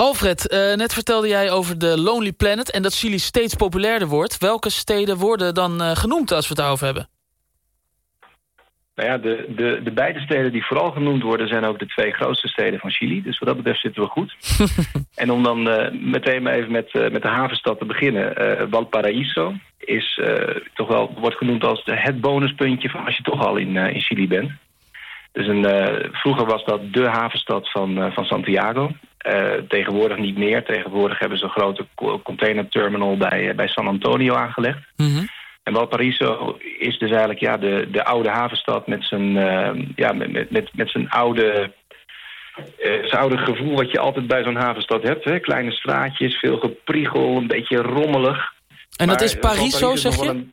Alfred, uh, net vertelde jij over de Lonely Planet... en dat Chili steeds populairder wordt. Welke steden worden dan uh, genoemd als we het daarover hebben? Nou ja, de, de, de beide steden die vooral genoemd worden... zijn ook de twee grootste steden van Chili. Dus wat dat betreft zitten we goed. en om dan uh, meteen maar even met, met de havenstad te beginnen. Valparaiso is toch wel, wordt genoemd als de, het bonuspuntje... van als je toch al in, in Chili bent. Dus een, vroeger was dat de havenstad van, van Santiago. Uh, tegenwoordig niet meer. Tegenwoordig hebben ze een grote containerterminal bij, bij San Antonio aangelegd. Mm -hmm. En Valparaiso is dus eigenlijk ja, de, de oude havenstad met zijn, ja, met, met, met zijn oude... zijn oude gevoel wat je altijd bij zo'n havenstad hebt. Hè? Kleine straatjes, veel gepriegel, een beetje rommelig. En dat is Pariso, zeg je? Een...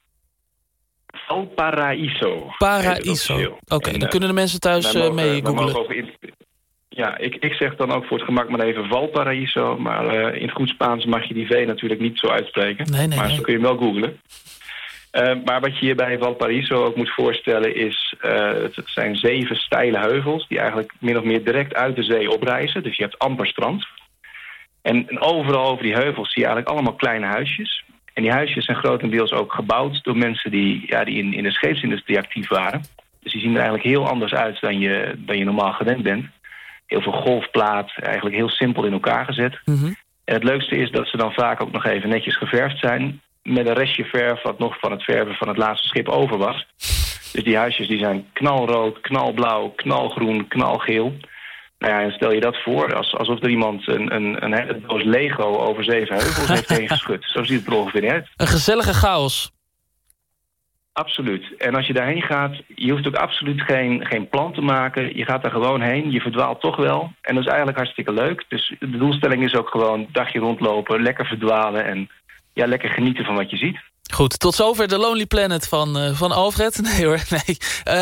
Valparaiso. Paraiso. Oké, okay, dan kunnen de mensen thuis mee googlen. Ja, ik, ik zeg dan ook voor het gemak maar even Valparaiso. Maar uh, in het goed Spaans mag je die V natuurlijk niet zo uitspreken. Nee, nee, maar nee. zo kun je hem wel googlen. Uh, maar wat je je bij Valparaiso ook moet voorstellen is... Uh, het zijn zeven steile heuvels die eigenlijk min of meer direct uit de zee oprijzen. Dus je hebt amper strand. En, en overal over die heuvels zie je eigenlijk allemaal kleine huisjes. En die huisjes zijn grotendeels ook gebouwd door mensen die, ja, die in, in de scheepsindustrie actief waren. Dus die zien er eigenlijk heel anders uit dan je, dan je normaal gewend bent heel veel golfplaat, eigenlijk heel simpel in elkaar gezet. Mm -hmm. En het leukste is dat ze dan vaak ook nog even netjes geverfd zijn... met een restje verf wat nog van het verven van het laatste schip over was. Dus die huisjes die zijn knalrood, knalblauw, knalgroen, knalgeel. Nou ja, en stel je dat voor, als, alsof er iemand een, een, een hele doos Lego over zeven heuvels heeft heen geschud. Zo ziet het er ongeveer uit. Een gezellige chaos. Absoluut. En als je daarheen gaat, je hoeft ook absoluut geen, geen plan te maken. Je gaat er gewoon heen, je verdwaalt toch wel. En dat is eigenlijk hartstikke leuk. Dus de doelstelling is ook gewoon dagje rondlopen, lekker verdwalen... en ja, lekker genieten van wat je ziet. Goed, tot zover de Lonely Planet van, uh, van Alfred. Nee hoor, nee.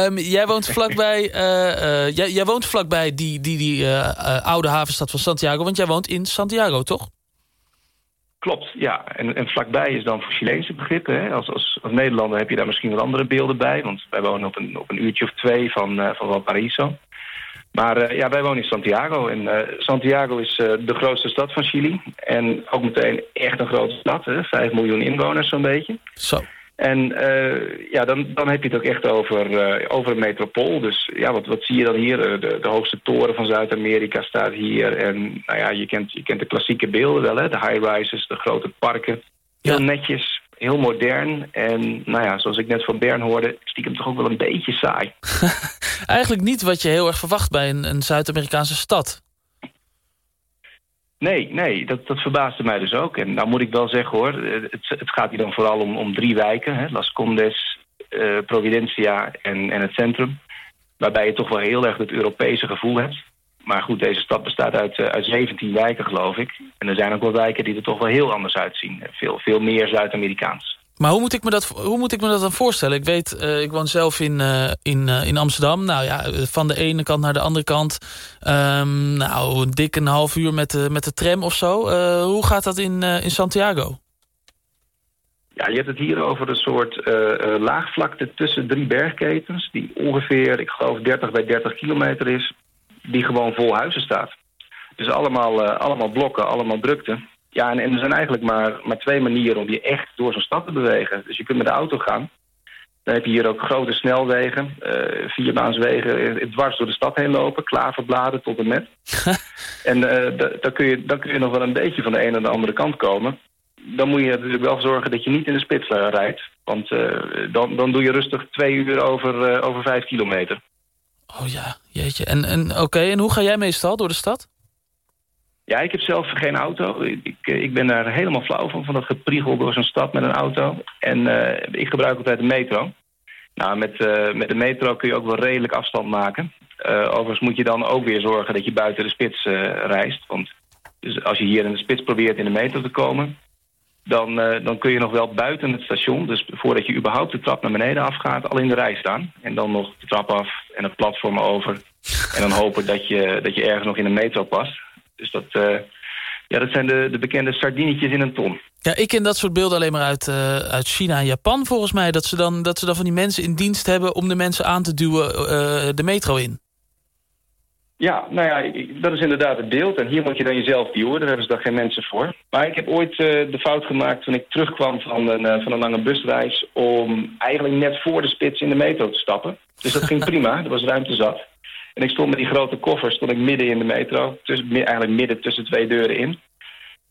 Um, jij woont vlakbij, uh, uh, jij, jij, woont vlakbij die, die, die oude havenstad van Santiago... want jij woont in Santiago, toch? Klopt, ja. En, en vlakbij is dan voor Chileense begrippen. Hè. Als, als, als Nederlander heb je daar misschien wel andere beelden bij. Want wij wonen op een, op een uurtje of twee van, van Valparaiso. Maar uh, ja, wij wonen in Santiago. En uh, Santiago is de grootste stad van Chili. En ook meteen echt een grote stad. Hè. Vijf miljoen inwoners zo'n beetje. Zo. En ja, dan, dan heb je het ook echt over, over een metropool. Dus ja, wat, wat zie je dan hier? De, de hoogste toren van Zuid-Amerika staat hier. En nou ja, je kent, je kent de klassieke beelden wel, hè? De high-rises, de grote parken. Heel ja. netjes, heel modern. En nou ja, zoals ik net van Bern hoorde, stiekem toch ook wel een beetje saai. Eigenlijk niet wat je heel erg verwacht bij een, een Zuid-Amerikaanse stad. Nee, nee, dat, dat verbaasde mij dus ook. En nou moet ik wel zeggen hoor, het, het gaat hier dan vooral om, om drie wijken. Hè? Las Condes, uh, Providencia en, en het centrum. Waarbij je toch wel heel erg het Europese gevoel hebt. Maar goed, deze stad bestaat uit, uh, uit 17 wijken geloof ik. En er zijn ook wel wijken die er toch wel heel anders uitzien. Veel, veel meer Zuid-Amerikaans. Maar hoe moet, ik me dat, hoe moet ik me dat dan voorstellen? Ik weet, uh, ik woon zelf in, uh, in, uh, in Amsterdam. Nou ja, van de ene kant naar de andere kant. Um, nou, een dik een half uur met de, met de tram of zo. hoe gaat dat in, in Santiago? Ja, je hebt het hier over een soort laagvlakte tussen drie bergketens... die ongeveer, ik geloof, 30 bij 30 kilometer is... die gewoon vol huizen staat. Dus allemaal, allemaal blokken, allemaal drukte... Ja, en, en, er zijn eigenlijk maar, maar twee manieren om je echt door zo'n stad te bewegen. Dus je kunt met de auto gaan. Dan heb je hier ook grote snelwegen, uh, vierbaanswegen, dwars door de stad heen lopen, klaverbladen tot en met. en uh, dan, kun je, dan kun je nog wel een beetje van de ene naar de andere kant komen. Dan moet je natuurlijk wel zorgen dat je niet in de spits rijdt. Want dan, dan doe je rustig twee uur over, over vijf kilometer. Oh ja, jeetje. En, en oké, en hoe ga jij meestal door de stad? Ja, ik heb zelf geen auto. Ik, ik ben daar helemaal flauw van, van dat gepriegel door zo'n stad met een auto. En uh, ik gebruik altijd de metro. Nou, met, uh, met de metro kun je ook wel redelijk afstand maken. Overigens moet je dan ook weer zorgen dat je buiten de spits reist. Want dus als je hier in de spits probeert in de metro te komen... Dan, dan kun je nog wel buiten het station, dus voordat je überhaupt de trap naar beneden afgaat... al in de rij staan. En dan nog de trap af en het platform over. En dan hopen dat je, dat je ergens nog in de metro past. Dus dat, uh, ja, dat zijn de, de bekende sardinetjes in een ton. Ja, ik ken dat soort beelden alleen maar uit, uh, uit China en Japan volgens mij. Dat ze, dan, dat ze dan van die mensen in dienst hebben om de mensen aan te duwen uh, de metro in. Ja, nou ja, dat is inderdaad het beeld. En hier moet je dan jezelf duwen. Daar hebben ze dan geen mensen voor. Maar ik heb ooit uh, de fout gemaakt toen ik terugkwam van een, uh, van een lange busreis... om eigenlijk net voor de spits in de metro te stappen. Dus dat ging prima. Er was ruimte zat. En ik stond met die grote koffers stond ik midden in de metro. Tussen, eigenlijk midden tussen twee deuren in.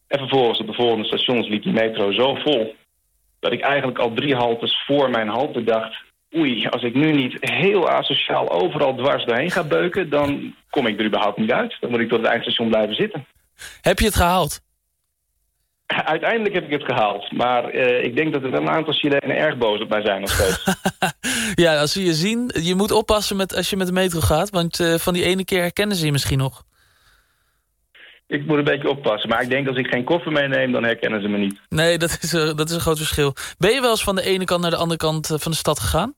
En vervolgens op de volgende stations liep die metro zo vol... dat ik eigenlijk al drie haltes voor mijn halte dacht oei, als ik nu niet heel asociaal overal dwars doorheen ga beuken... dan kom ik er überhaupt niet uit. Dan moet ik tot het eindstation blijven zitten. Heb je het gehaald? Uiteindelijk heb ik het gehaald. Maar uh, ik denk dat er een aantal Chilenen erg boos op mij zijn nog steeds. ja, als ze je zien, je moet oppassen met, als je met de metro gaat. Want uh, van die ene keer herkennen ze je misschien nog. Ik moet een beetje oppassen. Maar ik denk als ik geen koffer meeneem, dan herkennen ze me niet. Nee, dat is, uh, dat is een groot verschil. Ben je wel eens van de ene kant naar de andere kant van de stad gegaan?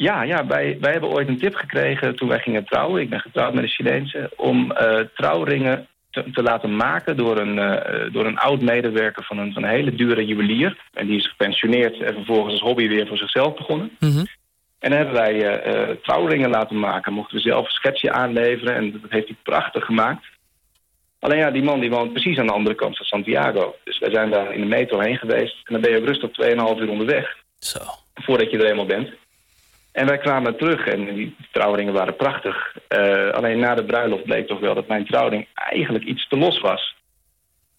Ja, ja wij, wij hebben ooit een tip gekregen toen wij gingen trouwen. Ik ben getrouwd met een Chileense. Om uh, trouwringen te, te, laten maken door een, uh, door een oud medewerker van een, van een hele dure juwelier. En die is gepensioneerd en vervolgens als hobby weer voor zichzelf begonnen. Mm -hmm. En dan hebben wij uh, trouwringen laten maken. Mochten we zelf een schetsje aanleveren en dat heeft hij prachtig gemaakt. Alleen ja, die man die woont precies aan de andere kant van Santiago. Dus wij zijn daar in de metro heen geweest. En dan ben je rustig 2,5 uur onderweg. Zo. Voordat je er eenmaal bent. En wij kwamen terug en die trouwringen waren prachtig. Uh, alleen na de bruiloft bleek toch wel dat mijn trouwring eigenlijk iets te los was.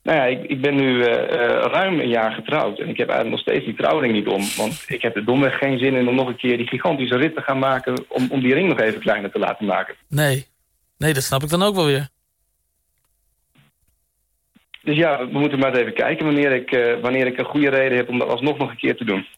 Nou ja, ik, ik ben nu uh, uh, ruim een jaar getrouwd en ik heb eigenlijk nog steeds die trouwring niet om. Want ik heb er domweg geen zin in om nog een keer die gigantische rit te gaan maken... om, om die ring nog even kleiner te laten maken. Nee, nee dat snap ik dan ook wel weer. Dus ja, we moeten maar eens even kijken wanneer ik, wanneer ik een goede reden heb om dat alsnog nog een keer te doen.